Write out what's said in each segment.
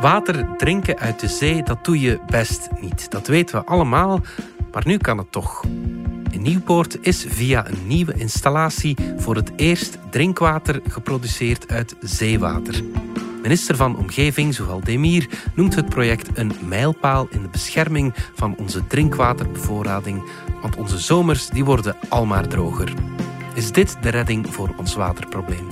Water drinken uit de zee, dat doe je best niet. Dat weten we allemaal, maar nu kan het toch. In Nieuwpoort is via een nieuwe installatie voor het eerst drinkwater geproduceerd uit zeewater. Minister van Omgeving, Zowel Demir, noemt het project een mijlpaal in de bescherming van onze drinkwaterbevoorrading, want onze zomers die worden almaar droger. Is dit de redding voor ons waterprobleem?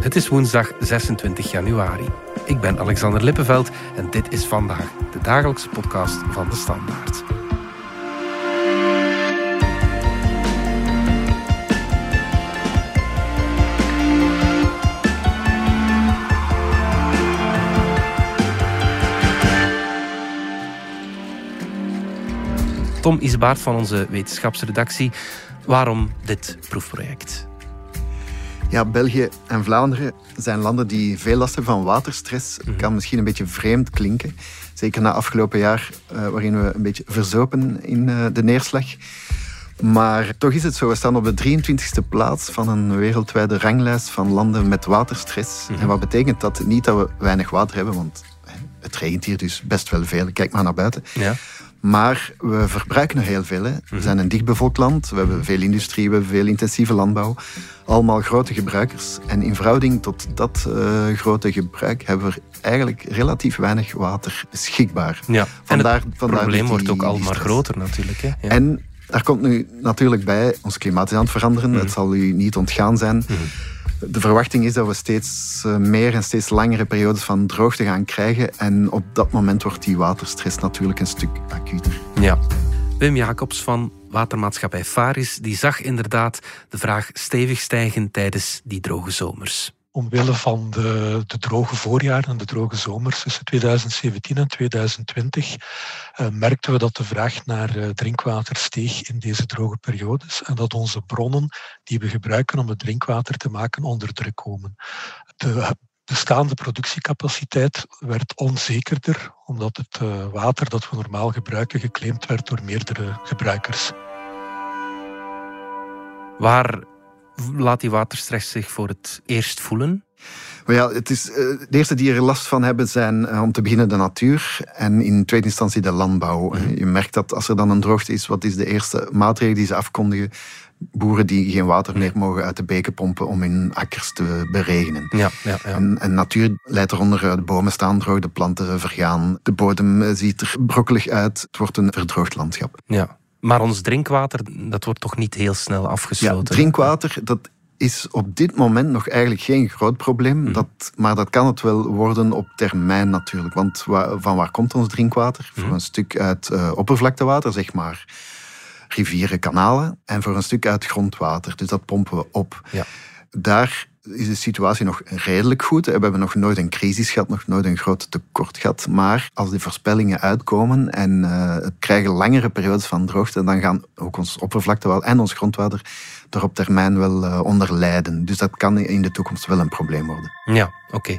Het is woensdag 26 januari. Ik ben Alexander Lippenveld en dit is vandaag de dagelijkse podcast van de Standaard. Tom Isbaard van onze wetenschapsredactie. Waarom dit proefproject? Ja, België en Vlaanderen zijn landen die veel last hebben van waterstress. Mhm. Kan misschien een beetje vreemd klinken. Zeker na afgelopen jaar, uh, waarin we een beetje verzopen in uh, de neerslag. Maar toch is het zo, we staan op de 23e plaats van een wereldwijde ranglijst van landen met waterstress. Mhm. En wat betekent dat? Niet dat we weinig water hebben, want het regent hier dus best wel veel. Kijk maar naar buiten. Ja. Maar we verbruiken er heel veel. Hè. We zijn een dichtbevolkt land, we hebben veel industrie, we hebben veel intensieve landbouw. Allemaal grote gebruikers. En in verhouding tot dat uh, grote gebruik hebben we eigenlijk relatief weinig water beschikbaar. Ja. Vandaar, en het vandaar probleem die- wordt ook die al maar stress. groter natuurlijk. Hè? Ja. En daar komt nu natuurlijk bij, ons klimaat is aan het veranderen. Mhm. Het zal u niet ontgaan zijn. De verwachting is dat we steeds eh, meer en steeds langere periodes van droogte gaan krijgen. En op dat moment wordt die waterstress natuurlijk een stuk acuter. Ja. Wim Jacobs van watermaatschappij Faris die zag inderdaad de vraag stevig stijgen tijdens die droge zomers. Omwille van de, de droge voorjaren en de droge zomers tussen 2017 en 2020 eh, merkten we dat de vraag naar eh, drinkwater steeg in deze droge periodes en dat onze bronnen die we gebruiken om het drinkwater te maken onder druk komen. De bestaande productiecapaciteit werd onzekerder omdat het eh, water dat we normaal gebruiken geclaimd werd door meerdere gebruikers. Waar laat die waterstress zich voor het eerst voelen? Maar ja, het is, eh, de eerste die er last van hebben zijn eh, om te beginnen de natuur en in tweede instantie de landbouw. Mhm. Je merkt dat als er dan een droogte is, wat is de eerste maatregel die ze afkondigen? Boeren die geen water meer mogen uit de beken pompen om hun akkers te beregenen. Ja, ja, ja. En, en natuur leidt eronder, eh, de bomen staan droog, de planten vergaan, de bodem eh, ziet er brokkelig uit. Het wordt een verdroogd landschap. ja. Maar ons drinkwater, dat wordt toch niet heel snel Ja, afgesloten? drinkwater, dat is op dit moment nog eigenlijk geen groot probleem. Mhm. Dat, maar dat kan het wel worden op termijn natuurlijk. Want wa- van waar komt ons drinkwater? Mhm. Voor een stuk uit eh, oppervlaktewater, zeg maar rivieren, kanalen. En voor een stuk uit grondwater. Dus dat pompen we op. Ja. Daar is de situatie nog redelijk goed. We hebben nog nooit een crisis gehad, nog nooit een groot tekort gehad. Maar als die voorspellingen uitkomen en eh, het krijgen langere periodes van droogte, dan gaan ook ons oppervlaktewater en ons grondwater er op termijn wel eh, onder lijden. Dus dat kan in de toekomst wel een probleem worden. Ja, oké.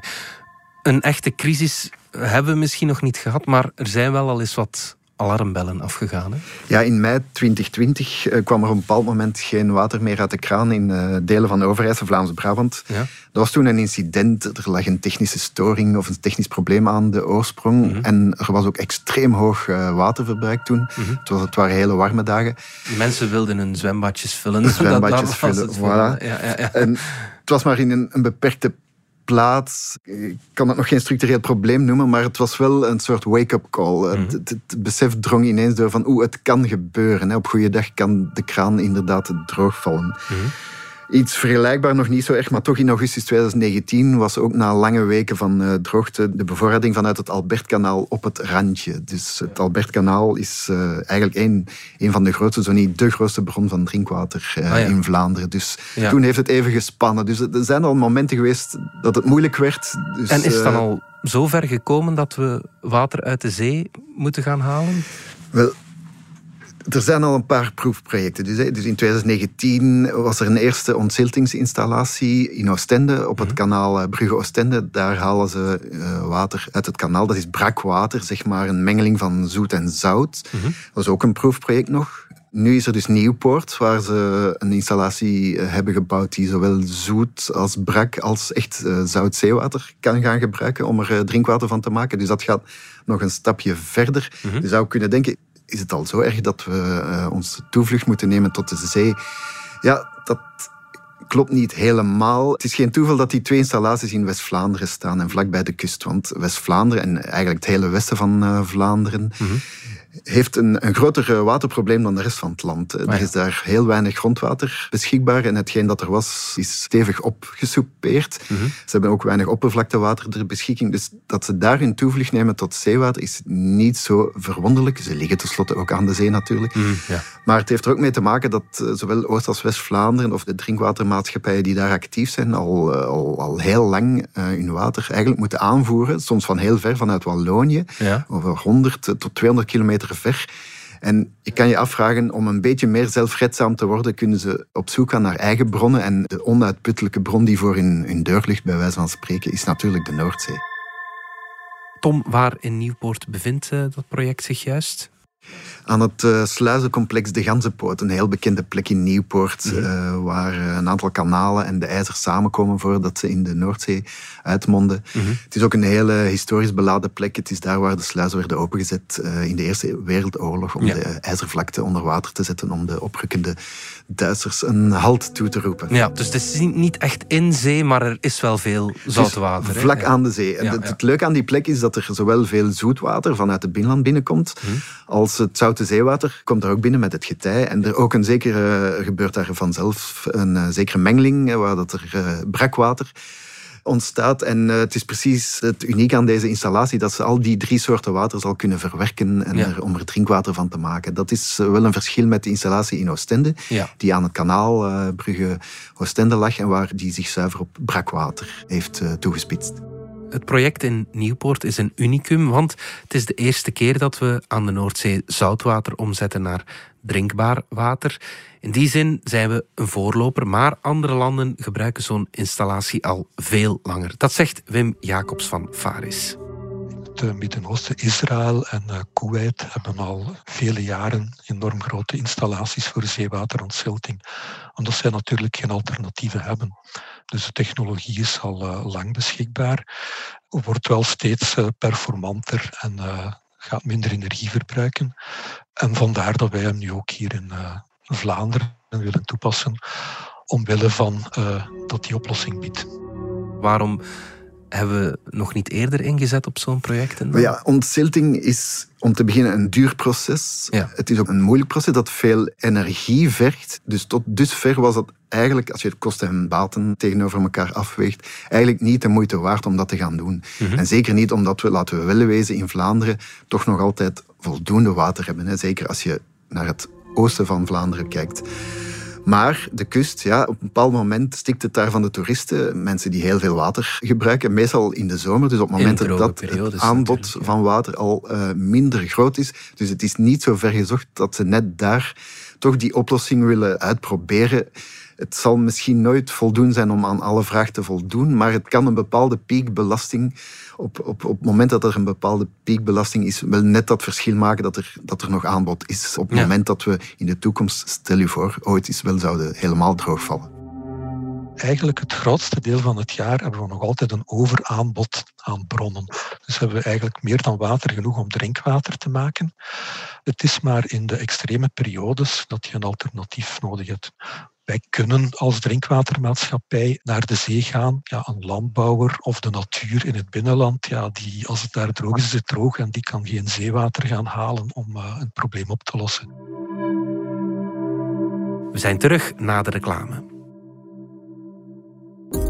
Een echte crisis hebben we misschien nog niet gehad, maar er zijn wel al eens wat alarmbellen afgegaan. Hè? Ja, in mei 2020 eh, kwam er op een bepaald moment geen water meer uit de kraan in eh, delen van Overijssel, Vlaams-Brabant. Ja. Er was toen een incident, er lag een technische storing of een technisch probleem aan de oorsprong. Mhm. En er was ook extreem hoog eh, waterverbruik toen. Mhm. het, was, het waren hele warme dagen. Mensen wilden hun zwembadjes vullen. Zwembadjes Dat- dat vullen, het voor- voilà. Ja, ja, ja. En het was maar in een, een beperkte plaats. Ik kan het nog geen structureel probleem noemen, maar het was wel een soort wake-up call. Het, het, het besef drong ineens door van, oeh, het kan gebeuren. Hè. Op goede dag kan de kraan inderdaad droog vallen. Mhm. Iets vergelijkbaar, nog niet zo erg, maar toch in augustus 2019 was ook na lange weken van eh, droogte de bevoorrading vanuit het Albertkanaal op het randje. Dus het Albertkanaal is eh, eigenlijk een, een van de grootste, zo niet de grootste bron van drinkwater eh, Ah, ja. in Vlaanderen. Dus Ja. toen heeft het even gespannen. Dus er zijn al momenten geweest dat het moeilijk werd. Dus, En is het dan al zo ver gekomen dat we water uit de zee moeten gaan halen? Wel, er zijn al een paar proefprojecten. Dus, hè, dus in 2019 was er een eerste ontziltingsinstallatie in Oostende op het kanaal eh, Brugge-Oostende. Daar halen ze eh, water uit het kanaal. Dat is brakwater, zeg maar een mengeling van zoet en zout. Mhm. Dat is ook een proefproject nog. Nu is er dus Nieuwpoort, waar ze een installatie eh, hebben gebouwd die zowel zoet als brak als echt zout zeewater kan gaan gebruiken om er drinkwater van te maken. Dus dat gaat nog een stapje verder. Mhm. Je zou kunnen denken, is het al zo erg dat we uh, ons toevlucht moeten nemen tot de zee? Ja, dat klopt niet helemaal. Het is geen toeval dat die twee installaties in West-Vlaanderen staan en vlakbij de kust. Want West-Vlaanderen en eigenlijk het hele westen van uh, Vlaanderen mhm heeft een, een groter waterprobleem dan de rest van het land. Er is daar heel weinig grondwater beschikbaar en hetgeen dat er was, is stevig opgesoupeerd. Mhm. Ze hebben ook weinig oppervlaktewater ter beschikking. Dus dat ze daar hun toevlucht nemen tot zeewater is niet zo verwonderlijk. Ze liggen tenslotte ook aan de zee natuurlijk. Mhm, ja. Maar het heeft er ook mee te maken dat eh, zowel Oost- als West-Vlaanderen of de drinkwatermaatschappijen die daar actief zijn, al, eh, al, al heel lang uh, hun water eigenlijk moeten aanvoeren. Soms van heel ver vanuit Wallonië, over 100 tot 200 kilometer En ik kan je afvragen, om een beetje meer zelfredzaam te worden, kunnen ze op zoek gaan naar eigen bronnen. En de onuitputtelijke bron die voor hun, hun deur ligt, bij wijze van spreken, is natuurlijk de Noordzee. Tom, waar in Nieuwpoort bevindt uh, dat project zich juist? Aan het uh, sluizencomplex De Ganzenpoort, een heel bekende plek in Nieuwpoort, mhm. eh, waar eh, een aantal kanalen en de ijzer samenkomen voordat ze in de Noordzee uitmonden. Mhm. Het is ook een hele historisch beladen plek. Het is daar waar de sluizen werden opengezet in de Eerste Wereldoorlog om de ijzervlakte onder water te zetten, om de oprukkende Duitsers een halt toe te roepen. Ja, dus het is niet echt in zee, maar er is wel veel zoutwater. Dus vlak aan de zee. En het, leuke aan die plek is dat er zowel veel zoetwater vanuit het binnenland binnenkomt, mhm. als het zoute zeewater komt er ook binnen met het getij. En er ook een zekere, gebeurt daar vanzelf een eh, zekere mengeling, waar dat er uh, brakwater ontstaat. En uh, het is precies het uniek aan deze installatie dat ze al die drie soorten water zal kunnen verwerken en er, om er drinkwater van te maken. Dat is wel een verschil met de installatie in Oostende, die aan het kanaal uh, Brugge Oostende lag en waar die zich zuiver op brakwater heeft toegespitst. Het project in Nieuwpoort is een unicum, want het is de eerste keer dat we aan de Noordzee zoutwater omzetten naar drinkbaar water. In die zin zijn we een voorloper, maar andere landen gebruiken zo'n installatie al veel langer. Dat zegt Wim Jacobs van Faris. Het Midden-Oosten, Israël en uh, Kuwait hebben al vele jaren enorm grote installaties voor zeewaterontzilting. Omdat zij natuurlijk geen alternatieven hebben. Dus de technologie is al uh, lang beschikbaar, wordt wel steeds performanter en gaat minder energie verbruiken. En vandaar dat wij hem nu ook hier in Vlaanderen willen toepassen, omwille van dat die oplossing biedt. Waarom hebben we nog niet eerder ingezet op zo'n project? Ja, ontzilting is om te beginnen een duur proces. Ja. Het is ook een moeilijk proces dat veel energie vergt. Dus tot dusver was het eigenlijk, als je het kosten en baten tegenover elkaar afweegt, eigenlijk niet de moeite waard om dat te gaan doen. Mhm. En zeker niet omdat we, laten we wel wezen, in Vlaanderen toch nog altijd voldoende water hebben. Zeker als je naar het oosten van Vlaanderen kijkt. Maar de kust, ja, op een bepaald moment stikt het daar van de toeristen. Mensen die heel veel water gebruiken, meestal in de zomer. Dus op momenten dat het aanbod van water al uh, minder groot is. Dus het is niet zo ver gezocht dat ze net daar toch die oplossing willen uitproberen. Het zal misschien nooit voldoen zijn om aan alle vragen te voldoen, maar het kan een bepaalde piekbelasting op, op, op het moment dat er een bepaalde piekbelasting is, wel net dat verschil maken dat er, dat er nog aanbod is. Op het moment dat we in de toekomst, stel je voor, ooit eens wel zouden helemaal droogvallen. Eigenlijk het grootste deel van het jaar hebben we nog altijd een overaanbod aan bronnen. Dus hebben we eigenlijk meer dan water genoeg om drinkwater te maken. Het is maar in de extreme periodes dat je een alternatief nodig hebt. Wij kunnen als drinkwatermaatschappij naar de zee gaan. Ja, een landbouwer of de natuur in het binnenland, ja, die, als het daar droog is, is het droog en die kan geen zeewater gaan halen om uh, een probleem op te lossen. We zijn terug na de reclame.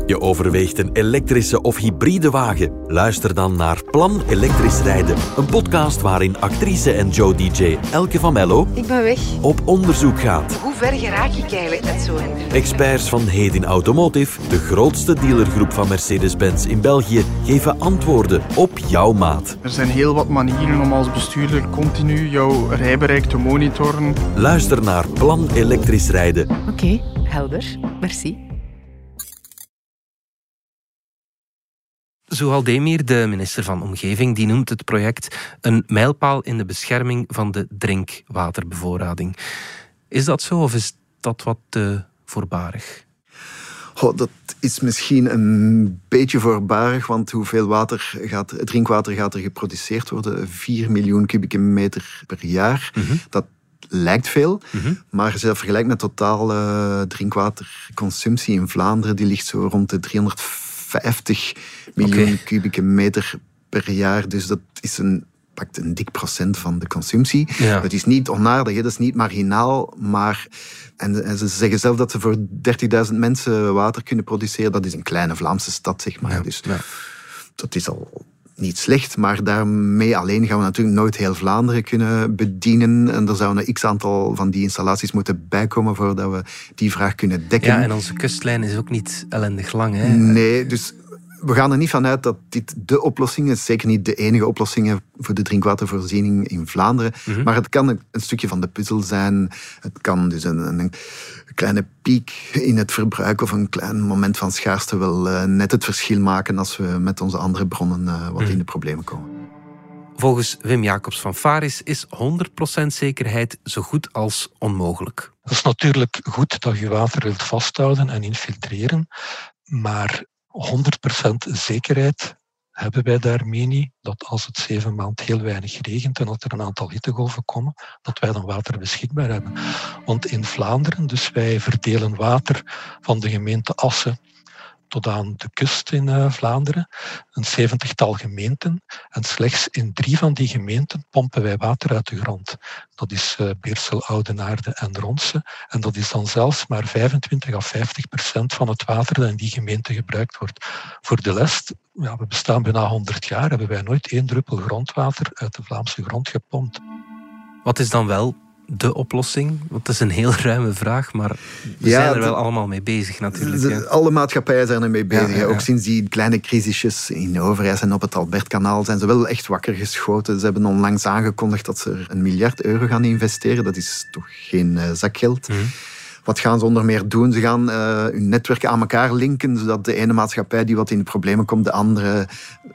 Je overweegt een elektrische of hybride wagen? Luister dan naar Plan Elektrisch Rijden. Een podcast waarin actrice en Joe-DJ Elke van Mello... Ik ben weg. ...op onderzoek gaat. Hoe ver geraak ik eigenlijk met zo'n... Experts van Hedin Automotive, de grootste dealergroep van Mercedes-Benz in België, geven antwoorden op jouw maat. Er zijn heel wat manieren om als bestuurder continu jouw rijbereik te monitoren. Luister naar Plan Elektrisch Rijden. Oké, helder. Merci. Zuhal Demir, de minister van Omgeving, die noemt het project een mijlpaal in de bescherming van de drinkwaterbevoorrading. Is dat zo of is dat wat te voorbarig? Oh, dat is misschien een beetje voorbarig, want hoeveel water gaat, drinkwater gaat er geproduceerd worden? 4 miljoen kubieke meter per jaar. Mhm. Dat lijkt veel, Mhm. maar als je dat vergelijkt met totale drinkwaterconsumptie in Vlaanderen, die ligt zo rond de 350 miljoen Oké. kubieke meter per jaar. Dus dat is een, pakt een dik procent van de consumptie. Ja. Het is niet onaardig, hè, dat is niet marginaal, maar... En, en ze zeggen zelf dat ze voor 30.000 mensen water kunnen produceren. Dat is een kleine Vlaamse stad, zeg maar. Ja, Dus ja. dat is al niet slecht, maar daarmee alleen gaan we natuurlijk nooit heel Vlaanderen kunnen bedienen. En er zouden een x-aantal van die installaties moeten bijkomen voordat we die vraag kunnen dekken. Ja, en onze kustlijn is ook niet ellendig lang. Hè? Nee, dus we gaan er niet vanuit dat dit de oplossing is. Zeker niet de enige oplossing voor de drinkwatervoorziening in Vlaanderen. Mhm. Maar het kan een, een stukje van de puzzel zijn. Het kan dus een, een kleine piek in het verbruik of een klein moment van schaarste wel eh, net het verschil maken als we met onze andere bronnen eh, wat Mhm. in de problemen komen. Volgens Wim Jacobs van Faris is 100% zekerheid zo goed als onmogelijk. Het is natuurlijk goed dat je water wilt vasthouden en infiltreren, maar 100% zekerheid hebben wij daarmee niet dat als het zeven maand heel weinig regent en dat er een aantal hittegolven komen, dat wij dan water beschikbaar hebben. Want in Vlaanderen, dus wij verdelen water van de gemeente Assen tot aan de kust in eh, Vlaanderen, een zeventigtal gemeenten. En slechts in drie van die gemeenten pompen wij water uit de grond. Dat is eh, Beersel, Oudenaarde en Ronse. En dat is dan zelfs maar 25 à 50 procent van het water dat in die gemeente gebruikt wordt. Voor de rest, ja, we bestaan bijna 100 jaar, hebben wij nooit één druppel grondwater uit de Vlaamse grond gepompt. Wat is dan wel de oplossing? Want dat is een heel ruime vraag, maar we Ja, zijn er wel allemaal mee bezig natuurlijk. De- alle maatschappijen zijn ermee bezig. Ja, ja, ja. Ook sinds die kleine crisisjes in Overijs en op het Albertkanaal zijn ze wel echt wakker geschoten. Ze hebben onlangs aangekondigd dat ze er een miljard euro gaan investeren. Dat is toch geen eh, zakgeld. Mhm. Wat gaan ze onder meer doen? Ze gaan eh, hun netwerken aan elkaar linken, zodat de ene maatschappij die wat in de problemen komt, de andere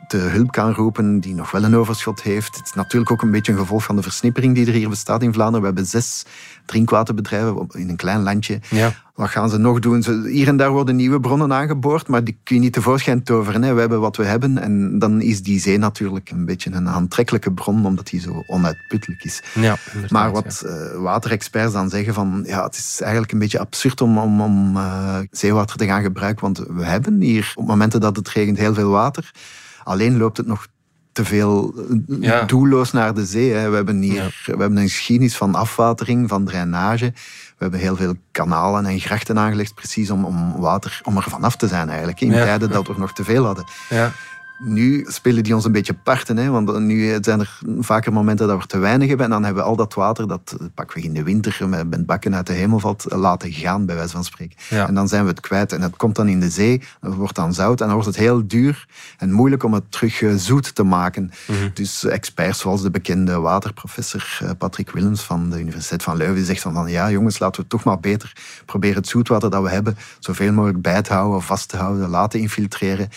te hulp kan roepen, die nog wel een overschot heeft. Het is natuurlijk ook een beetje een gevolg van de versnippering die er hier bestaat in Vlaanderen. We hebben zes drinkwaterbedrijven in een klein landje. Ja. Wat gaan ze nog doen? Ze, hier en daar worden nieuwe bronnen aangeboord, maar die kun je niet tevoorschijn toveren. Hè. We hebben wat we hebben en dan is die zee natuurlijk een beetje een aantrekkelijke bron, omdat die zo onuitputtelijk is. Ja, Maar ja. wat eh, waterexperts dan zeggen van, ja, het is eigenlijk een beetje absurd om, om, om eh, zeewater te gaan gebruiken, want we hebben hier op momenten dat het regent heel veel water. Alleen loopt het nog te veel eh, Ja. doelloos naar de zee. Hè. We hebben hier Ja. we hebben een geschiedenis van afwatering, van drainage. We hebben heel veel kanalen en grachten aangelegd, precies om, om water, om er vanaf te zijn eigenlijk. In Ja. tijden dat we nog te veel hadden. Ja. Nu spelen die ons een beetje parten, hè, want nu zijn er vaker momenten dat we te weinig hebben en dan hebben we al dat water dat pakweg in de winter met bakken uit de hemel valt laten gaan, bij wijze van spreken. Ja. En dan zijn we het kwijt en het komt dan in de zee, het wordt dan zout en dan wordt het heel duur en moeilijk om het terug eh, zoet te maken. Mhm. Dus experts zoals de bekende waterprofessor eh, Patrick Willems van de Universiteit van Leuven die zegt dan van ja jongens, laten we toch maar beter proberen het zoetwater dat we hebben zoveel mogelijk bij te houden, vast te houden, laten infiltreren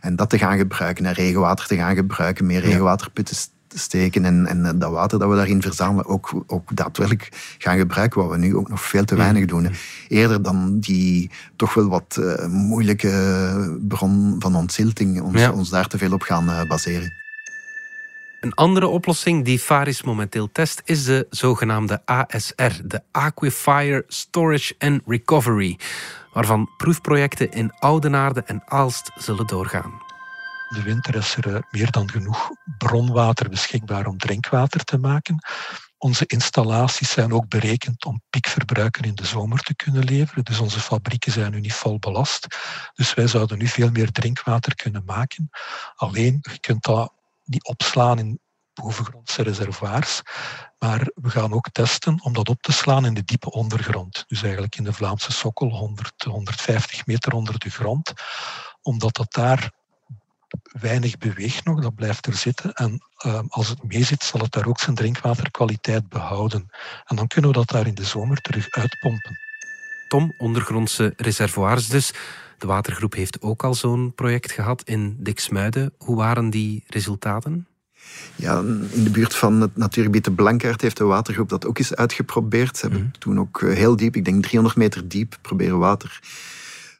en dat te gaan gebruiken en regenwater te gaan gebruiken, meer regenwaterputten te steken en, en eh, dat water dat we daarin verzamelen ook, ook daadwerkelijk gaan gebruiken, wat we nu ook nog veel te weinig doen. hè. Eerder dan die toch wel wat eh, moeilijke bron van ontzilting, ons, Ja. ons daar te veel op gaan eh, baseren. Een andere oplossing die Faris momenteel test is de zogenaamde ASR, de Aquifer Storage and Recovery, waarvan proefprojecten in Oudenaarde en Aalst zullen doorgaan. De winter is er eh, meer dan genoeg bronwater beschikbaar om drinkwater te maken. Onze installaties zijn ook berekend om piekverbruiken in de zomer te kunnen leveren. Dus onze fabrieken zijn nu niet vol belast. Dus wij zouden nu veel meer drinkwater kunnen maken. Alleen, je kunt dat niet opslaan in bovengrondse reservoirs. Maar we gaan ook testen om dat op te slaan in de diepe ondergrond. Dus eigenlijk in de Vlaamse sokkel, 100, 150 meter onder de grond. Omdat dat daar weinig beweegt nog, dat blijft er zitten. En uh, als het meezit, zal het daar ook zijn drinkwaterkwaliteit behouden. En dan kunnen we dat daar in de zomer terug uitpompen. Tom, ondergrondse reservoirs dus. De watergroep heeft ook al zo'n project gehad in Diksmuiden. Hoe waren die resultaten? Ja, in de buurt van het natuurgebied de Blankaart heeft de watergroep dat ook eens uitgeprobeerd. Ze hebben toen ook eh, heel diep, ik denk 300 meter diep, proberen water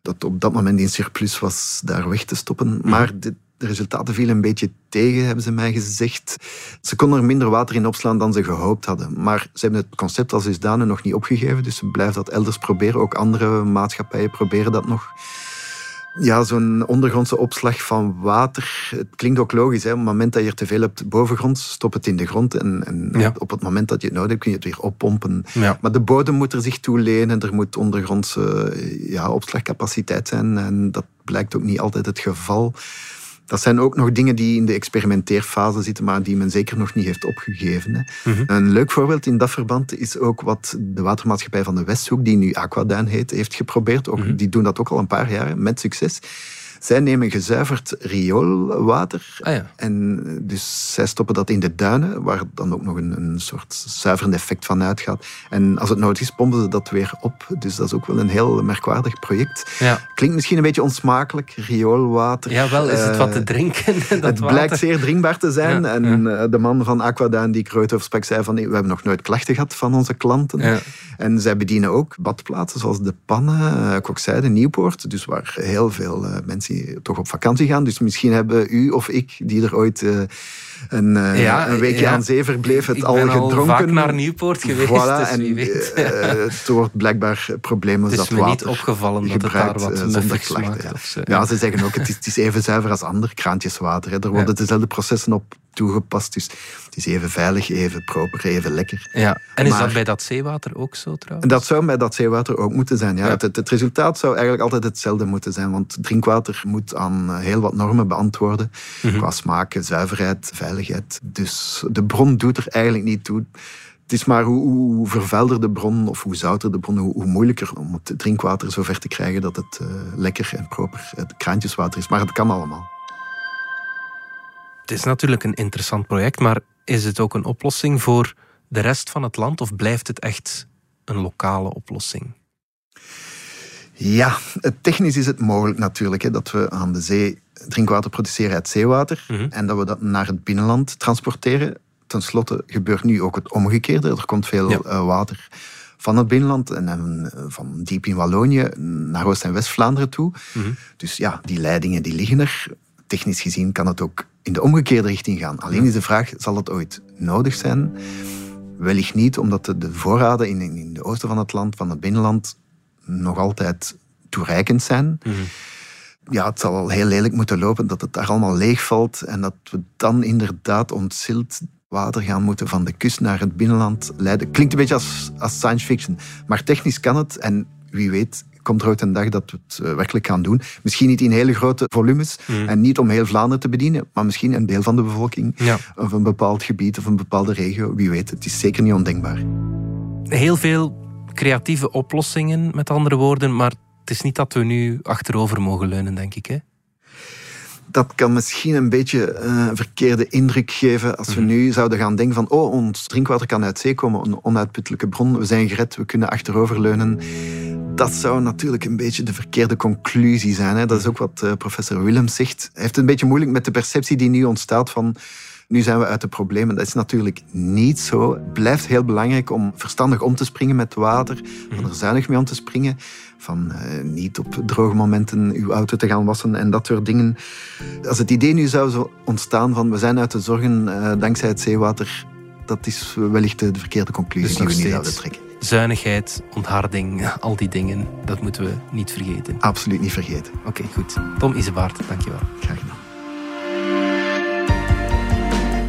dat op dat moment in surplus was, daar weg te stoppen. Maar de, de resultaten vielen een beetje tegen, hebben ze mij gezegd. Ze konden er minder water in opslaan dan ze gehoopt hadden. Maar ze hebben het concept als dusdanig nog niet opgegeven, dus ze blijven dat elders proberen. Ook andere maatschappijen proberen dat nog. Ja, zo'n ondergrondse opslag van water. Het klinkt ook logisch. Hè? Op het moment dat je er te veel hebt bovengronds, stop het in de grond. En, en Ja. op het moment dat je het nodig hebt, kun je het weer oppompen. Ja. Maar de bodem moet er zich toe lenen. Er moet ondergrondse ja, opslagcapaciteit zijn. En dat blijkt ook niet altijd het geval. Dat zijn ook nog dingen die in de experimenteerfase zitten, maar die men zeker nog niet heeft opgegeven. Hè. Mhm. Een leuk voorbeeld in dat verband is ook wat de watermaatschappij van de Westhoek, die nu Aquaduin heet, heeft geprobeerd. Ook, Mhm. Die doen dat ook al een paar jaar met succes. Zij nemen gezuiverd rioolwater Ah ja. en dus zij stoppen dat in de duinen, waar dan ook nog een, een soort zuiverend effect van uitgaat. En als het nodig is, pompen ze dat weer op. Dus dat is ook wel een heel merkwaardig project. Ja. Klinkt misschien een beetje onsmakelijk, rioolwater. ja, wel, is het Eh, wat te drinken? Dat het water? blijkt zeer drinkbaar te zijn. Ja, en eh, de man van Aquaduin die ik over sprak, zei van we hebben nog nooit klachten gehad van onze klanten. En zij bedienen ook badplaatsen zoals de Pannen, uh, Kokzijde, Nieuwpoort. Dus waar heel veel eh, toch op vakantie gaan. Dus misschien hebben u of ik, die er ooit eh, een, eh, Ja, een weekje ja. aan zee verbleef, het Ik al ben al gedronken. vaak naar Nieuwpoort geweest, Voilà, dus en weet. eh, het wordt blijkbaar problemen Het is dat me niet water opgevallen dat het daar wat eh, zonder klachten, ja. ze zeggen ook, het is, het is even zuiver als ander kraantjeswater. Hè. Er worden dezelfde processen op toegepast. Dus het is even veilig, even proper, even lekker. Ja. En is Maar- dat bij dat zeewater ook zo trouwens? En dat zou bij dat zeewater ook moeten zijn. Ja. Ja. Het, het, het resultaat zou eigenlijk altijd hetzelfde moeten zijn. Want drinkwater moet aan heel wat normen beantwoorden. Mhm. Qua smaak, zuiverheid, veiligheid. Dus de bron doet er eigenlijk niet toe. Het is maar hoe, hoe vervuilder de bron of hoe zouter de bron, hoe, moeilijker om het drinkwater zover te krijgen dat het eh, lekker en proper kraantjeswater is. Maar het kan allemaal. Het is natuurlijk een interessant project, maar is het ook een oplossing voor de rest van het land of blijft het echt een lokale oplossing? Ja, technisch is het mogelijk natuurlijk hè, dat we aan de zee drinkwater produceren uit zeewater Mhm. en dat we dat naar het binnenland transporteren. Ten slotte gebeurt nu ook het omgekeerde. Er komt veel Ja. eh, water van het binnenland en eh, van diep in Wallonië naar Oost- en West-Vlaanderen toe. Mhm. Dus ja, die leidingen die liggen er. Technisch gezien kan het ook in de omgekeerde richting gaan. Alleen is de vraag, zal het ooit nodig zijn? Wellicht niet, omdat de, de voorraden in, in in de oosten van het land, van het binnenland, nog altijd toereikend zijn. Mhm. Ja, het zal al heel lelijk moeten lopen dat het daar allemaal leegvalt en dat we dan inderdaad ontzild water gaan moeten van de kust naar het binnenland leiden. Klinkt een beetje als, als science fiction, maar technisch kan het en wie weet komt er ooit een dag dat we het eh, werkelijk gaan doen. Misschien niet in hele grote volumes Mhm. en niet om heel Vlaanderen te bedienen, maar misschien een deel van de bevolking Ja. of een bepaald gebied of een bepaalde regio. Wie weet, het is zeker niet ondenkbaar. Heel veel creatieve oplossingen, met andere woorden, maar het is niet dat we nu achterover mogen leunen, denk ik. Hè? dat kan misschien een beetje eh, een verkeerde indruk geven als we nu zouden gaan denken van oh, ons drinkwater kan uit zee komen, een onuitputtelijke bron, we zijn gered, we kunnen achteroverleunen. Dat zou natuurlijk een beetje de verkeerde conclusie zijn. Hè. Dat is ook wat eh, professor Willems zegt. Hij heeft het een beetje moeilijk met de perceptie die nu ontstaat van nu zijn we uit de problemen. Dat is natuurlijk niet zo. Het blijft heel belangrijk om verstandig om te springen met water, van er zuinig mee om te springen, van eh, niet op droge momenten uw auto te gaan wassen en dat soort dingen. Als het idee nu zou zo ontstaan van we zijn uit de zorgen eh, dankzij het zeewater, dat is wellicht de, de verkeerde conclusie Dus die we nu zouden trekken. Zuinigheid, ontharding, al die dingen, dat moeten we niet vergeten. Absoluut niet vergeten. Oké, goed. Tom Isebaard, dankjewel. Graag gedaan.